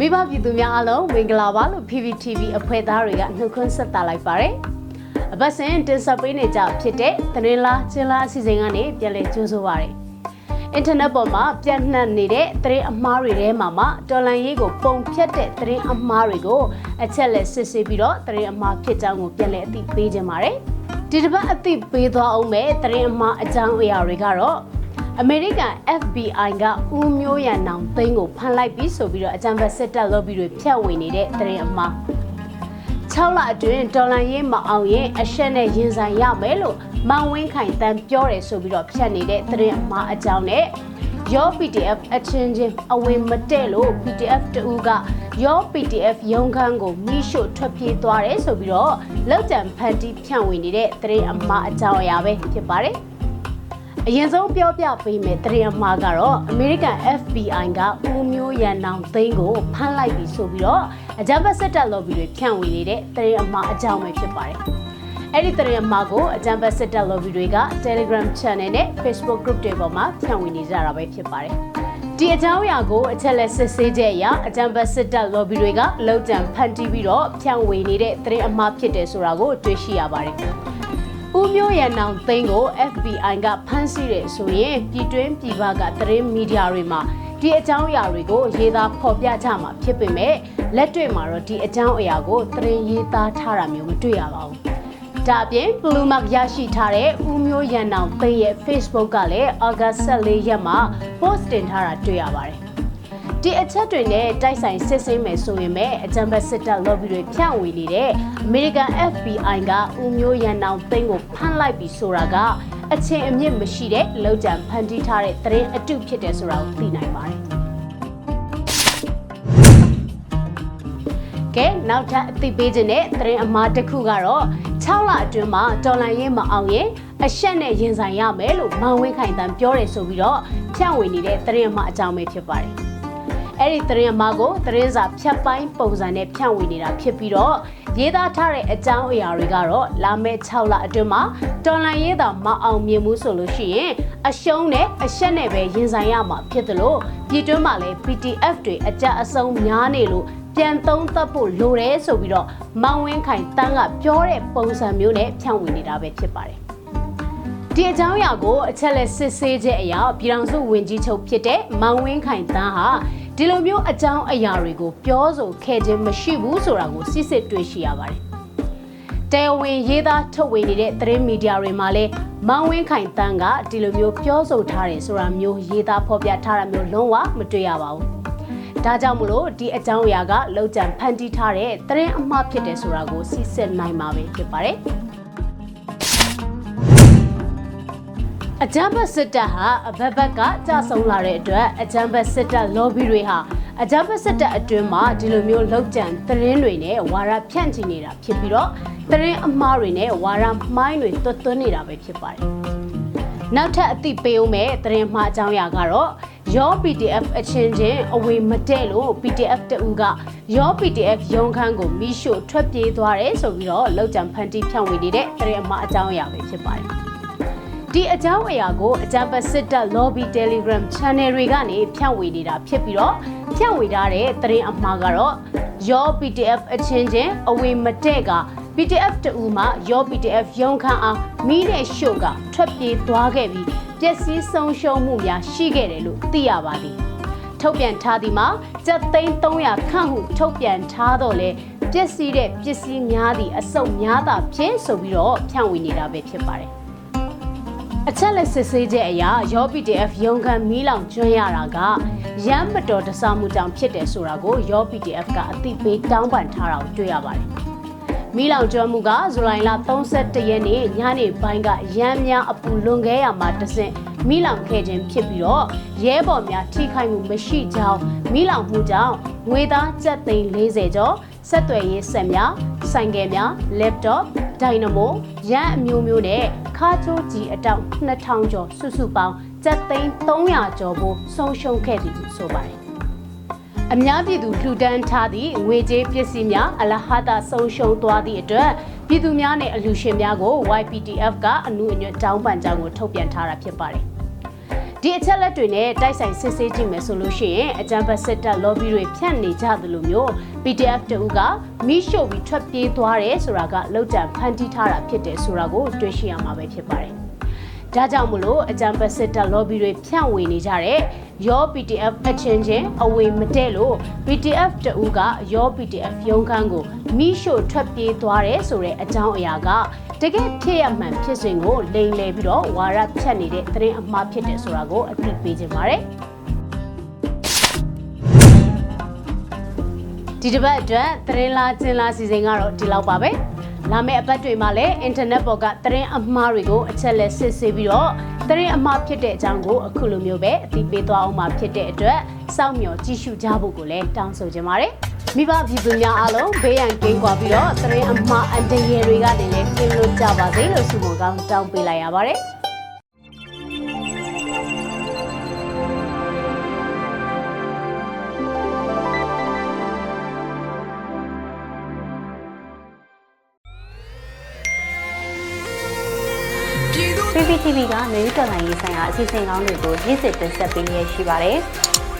မိဘပြည်သူများအားလုံးမင်္ဂလာပါလို့ PPTV အဖွဲ့သားတွေကနှုတ်ခွန်းဆက်တာလိုက်ပါတယ်။အပတ်စဉ်တင်ဆက်ပေးနေကြဖြစ်တဲ့သတင်းလားချင်းလားအစီအစဉ်ကနေပြန်လည်ကြိုးဆိုပါရစေ။အင်တာနက်ပေါ်မှာပြန့်နှံ့နေတဲ့သတင်းအမှားတွေထဲမှာမှတော်လန်ရေးကိုပုံဖြတ်တဲ့သတင်းအမှားတွေကိုအချက်လက်စစ်ဆေးပြီးတော့သတင်းအမှားဖြစ်ကြောင်းကိုပြန်လည်အသိပေးခြင်းပါတယ်။ဒီတစ်ပတ်အသိပေးသွားအောင်မဲ့သတင်းအမှားအကြောင်းအရာတွေကတော့ အမေရိကန် FBI ကဦးမျိုးရန်နောင်သိန်းကိုဖမ်းလိုက်ပြီးဆိုပြီးတော့အကြံဖက်စစ်တပ် lobby တွေဖြန့်ဝေနေတဲ့သတင်းအမှား6လအတွင်းဒေါ်လာရင်းမအောင်ရင်အရှက်နဲ့ရင်ဆိုင်ရမယ်လို့မောင်ဝင်းခိုင်တန်းပြောတယ်ဆိုပြီးတော့ဖြန့်နေတဲ့သတင်းအမှားအကြောင်းနဲ့ရော PDF အချင်းချင်းအဝင်မတည့်လို့ PDF တူကရော PDF ရုံးခန်းကိုမိရှို့ထွက်ပြေးသွားတယ်ဆိုပြီးတော့လောက်ကြံဖန်တီးဖြန့်ဝေနေတဲ့သတင်းအမှားအကြောင်းအရာပဲဖြစ်ပါတယ် အရင်ဆုံးပြောပြပေးမယ်တရင်မှာကတော့ American FBI ကဦးမျိုးရန်နောင်သိန်းကိုဖမ်းလိုက်ပြီဆိုပြီးတော့အကြမ်းဖက်စစ်တပ် lobby တွေဖြန့်ဝေနေတဲ့တရင်အမှားအကြောင်းပဲဖြစ်ပါတယ်။အဲ့ဒီတရင်အမှားကိုအကြမ်းဖက်စစ်တပ် lobby တွေက Telegram channel နဲ့ Facebook group တွေပေါ်မှာဖြန့်ဝေနေကြတာပဲဖြစ်ပါတယ်။ဒီအကြောင်းအရာကိုအချက်လက်စစ်ဆေးချက်အရအကြံပတ်စစ်တပ် lobby တွေကလောက်ကြံဖန်တီးပြီးတော့ဖြန့်ဝေနေတဲ့သတင်းအမှားဖြစ်တယ်ဆိုတာကိုတွေ့ရှိရပါတယ်။ ဦးမျိုးရန်နောင်သိန်းကို FBI ကဖမ်းဆီးတယ်ဆိုရင်ပြည်တွင်းပြည်ပကသတင်းမီဒီယာတွေမှာဒီအကြောင်းအရာတွေကိုရေးသားဖော်ပြကြမှာဖြစ်ပေမဲ့လက်တွေ့မှာတော့ဒီအကြောင်းအရာကိုသတင်းရေးသားထားတာမျိုးမတွေ့ရပါဘူး။ဒါအပြင် Blue Mark ရရှိထားတဲ့ဦးမျိုးရန်နောင်သိန်းရဲ့ Facebook ကလည်း August 14ရက်မှာ post တင်ထားတာတွေ့ရပါတယ်။ ဒီအချက်တွေနဲ့တိုက်ဆိုင်စစ်ဆေးမယ်ဆိုရင်ပဲအကြံဖက်စစ်တပ် lobby တွေဖြန့်ဝေနေတဲ့အမေရိကန် FBI ကဦးမျိုးရန်နောင်သိန်းကိုဖမ်းလိုက်ပြီးဆိုတာကအချင်းအမြင့်မရှိတဲ့လောက်ကြံဖန်တီးထားတဲ့သတင်းအတုဖြစ်တယ်ဆိုတာကိုသိနိုင်ပါတယ်ကဲနောက်ထပ်အသိပေးခြင်းနဲ့သတင်းအမှားတစ်ခုကတော့6လအတွင်းမှာဒေါ်လာရင်းမအောင်ရင်အရှက်နဲ့ရင်ဆိုင်ရမယ်လို့မောင်ဝင်းခိုင်တန်ပြောတယ်ဆိုပြီးတော့ဖြန့်ဝေနေတဲ့သတင်းအမှားအကြောင်းပဲဖြစ်ပါတယ် အဲ့ဒီသတင်းအမှားကိုသတင်းစာဖြတ်ပိုင်းပုံစံနဲ့ဖြန့်ဝေနေတာဖြစ်ပြီးတော့ရေးသားထားတဲ့အကြောင်းအရာတွေကတော့လာမယ့်6လအတွင်းမှာတော်လန်ရေးတာမအောင်မြင်မှုဆိုလို့ရှိရင်အရှုံးနဲ့အရှက်နဲ့ပဲရင်ဆိုင်ရမှာဖြစ်တယ်လို့ပြည်တွင်းမှာလည်း PTF တွေအကြအဆုံးများနေလို့ပြန်သုံးသပ်ဖို့လိုတယ်ဆိုပြီးတော့မောင်ဝင်းခိုင်တန်းကပြောတဲ့ပုံစံမျိုးနဲ့ဖြန့်ဝေနေတာပဲဖြစ်ပါတယ်ဒီအကြောင်းအရာကိုအချက်လက်စစ်ဆေးချက်အရာပြည်ထောင်စုဝန်ကြီးချုပ်ဖြစ်တဲ့မောင်ဝင်းခိုင်တန်းဟာ ဒီလိုမျိုးအကြောင်းအရာတွေကိုပြောဆိုခဲ့ခြင်းမရှိဘူးဆိုတာကိုစစ်စစ်တွေ့ရှိရပါတယ်။တဲဝင်ရေးသားထုတ်ဝေနေတဲ့သတင်းမီဒီယာတွေမှာလည်းမောင်ဝင်းခိုင်တန်းကဒီလိုမျိုးပြောဆိုထားတယ်ဆိုတာမျိုးရေးသားဖော်ပြထားတာမျိုးလုံးဝမတွေ့ရပါဘူး။ဒါကြောင့်မလို့ဒီအကြောင်းအရာကလောက်ကြံဖန်တီးထားတဲ့သတင်းအမှားဖြစ်တယ်ဆိုတာကိုစစ်စစ်နိုင်မှာပဲဖြစ်ပါတယ်။ အကြမ်းဖက်စစ်တပ်ဟာအဘက်ဘက်ကကြဆုံလာတဲ့အတွက်အကြမ်းဖက်စစ်တပ် lobby တွေဟာအကြမ်းဖက်စစ်တပ်အတွင်းမှာဒီလိုမျိုးလောက်ကျန်သတင်းတွေနဲ့ဝါရဖြန့်ချီနေတာဖြစ်ပြီးတော့သတင်းအမှားတွေနဲ့ဝါရမိုင်းတွေတွတ်သွင်းနေတာပဲဖြစ်ပါတယ်။နောက်ထပ်အသိပေးဦးမဲ့သတင်းမှားအကြောင်းအရာကတော့ရော PDF အချင်းချင်းအဝေမတည့်လို့ PDF တူကရော PDF ရုံခန်းကိုမိရှို့ထွက်ပြေးသွားတယ်ဆိုပြီးတော့လောက်ကျန်ဖန်တီးဖြန့်ဝေနေတဲ့သတင်းအမှားအကြောင်းအရာပဲဖြစ်ပါတယ်။ ဒီအကြောင်းအရာကိုအကြံပတ်စစ်တပ် lobby telegram channel တွေကနေဖြန့်ဝေနေတာဖြစ်ပြီးတော့ဖြန့်ဝေထားတဲ့သတင်းအမှားကတော့ရော PDF အချင်းချင်းအဝေမတဲ့က PDF တူမှရော PDF ရုံခန့်အောင်မိတဲ့ရှို့ကထွက်ပြေးသွားခဲ့ပြီးပျက်စီးဆုံးရှုံးမှုများရှိခဲ့တယ်လို့သိရပါသည်ထုတ်ပြန်ထားသည်မှာကျပ်သိန်း300ခန့်ဟုထုတ်ပြန်ထားတော့လေပျက်စီးတဲ့ပစ္စည်းများသည့်အစုပ်များသာဖြစ်ဆိုပြီးတော့ဖြန့်ဝေနေတာပဲဖြစ်ပါတယ် အချက်လက်စစ်ဆေးချက်အရရော PDF ရုံးခန်းမီးလောင်ကျွမ်းရတာကရမ်းမတော်တဆမှုကြောင့်ဖြစ်တယ်ဆိုတာကိုရော PDF ကအသိပေးတောင်းပန်ထားတာကိုတွေ့ရပါတယ်။မီးလောင်ကျွမ်းမှုကဇူလိုင်လ31ရက်နေ့ညနေပိုင်းကရမ်းများအပူလွန်ခဲ့ရမှာတဆင့်မီးလောင်ခဲ့ခြင်းဖြစ်ပြီးတော့ရဲဘော်များထိခိုက်မှုမရှိကြောင်းမီးလောင်မှုကြောင့်ငွေသားကျပ်သိန်း40ကျော်ဆက်သွယ်ရေးဆက်များ ဆိုင်ကယ်များ laptop ဒိုင်နမိုရန်အမျိုးမျိုးနဲ့ခါချိုးကြီးအတောက်2000ကျော်စုစုပေါင်းကျပ်သိန်း300ကျော်ဖို့ဆုံးရှုံးခဲ့သည်လို့ဆိုပါတယ်။အများပြည်သူလှူဒန်းထားသည့်ငွေကြေးပစ္စည်းများအလဟတာဆုံးရှုံးသွားသည့်အတွက်ပြည်သူများနဲ့အလူရှင်များကို YPTF ကအမှုအညွတ်တောင်းပန်ကြောင်းကိုထုတ်ပြန်ထားတာဖြစ်ပါတယ်။ ဒီအချက်လက်တွေနဲ့တိုက်ဆိုင်စစ်ဆေးကြည့်မယ်ဆိုလို့ရှိရင်အကြံဖတ်စစ်တပ် lobby တွေဖြန့်နေကြသလိုမျိုး PDF တူကမိရှို့ပြီးထွက်ပြေးသွားတယ်ဆိုတာကလောက်တံဖန်တီးထားတာဖြစ်တယ်ဆိုတာကိုတွေ့ရှိရမှာပဲဖြစ်ပါတယ်။ဒါကြောင့်မလို့အကြံဖတ်စစ်တပ် lobby တွေဖြန့်ဝေနေကြတဲ့ရော PDF အချင်းချင်းအဝေမတည့်လို့ PDF တူကရော PDF ရုံးခန်းကိုမိရှို့ထွက်ပြေးသွားတယ်ဆိုတဲ့အကြောင်းအရာက တကယ်ဖြစ်ရမှန်ဖြစ်စဉ်ကိုလိမ်လည်ပြီးတော့ဝါရဖြတ်နေတဲ့သတင်းအမှားဖြစ်တယ်ဆိုတာကိုအသိပေးခြင်းပါတယ်ဒီတစ်ပတ်အတွက်သတင်းလားကျင်လားစီစဉ်ကတော့ဒီလောက်ပါပဲလာမယ့်အပတ်တွေမှာလည်းအင်တာနက်ပေါ်ကသတင်းအမှားတွေကိုအချက်လက်စစ်ဆေးပြီးတော့သတင်းအမှားဖြစ်တဲ့အကြောင်းကိုအခုလိုမျိုးပဲအသိပေးသွားအောင်မှာဖြစ်တဲ့အတွက်စောင့်မျှော်ကြည့်ရှုကြဖို့ကိုလည်းတောင်းဆိုချင်ပါတယ် မိဘပြည်သူများအားလုံးဘေးရန်ကင်းကွာပြီးတော့သတင်းအမှားအတရေတွေကနေလည်းကင်းလို့ကြပါစေလို့ဆုမွန်ကောင်းတောင်းပေးလိုက်ရပါတယ် PPTV ကမျိုးတော်လိုင်းရေးဆိုင်ရာအစီအစဉ်ကောင်းတွေကိုရည်စည်တင်ဆက်ပေးနေရရှိပါတယ်။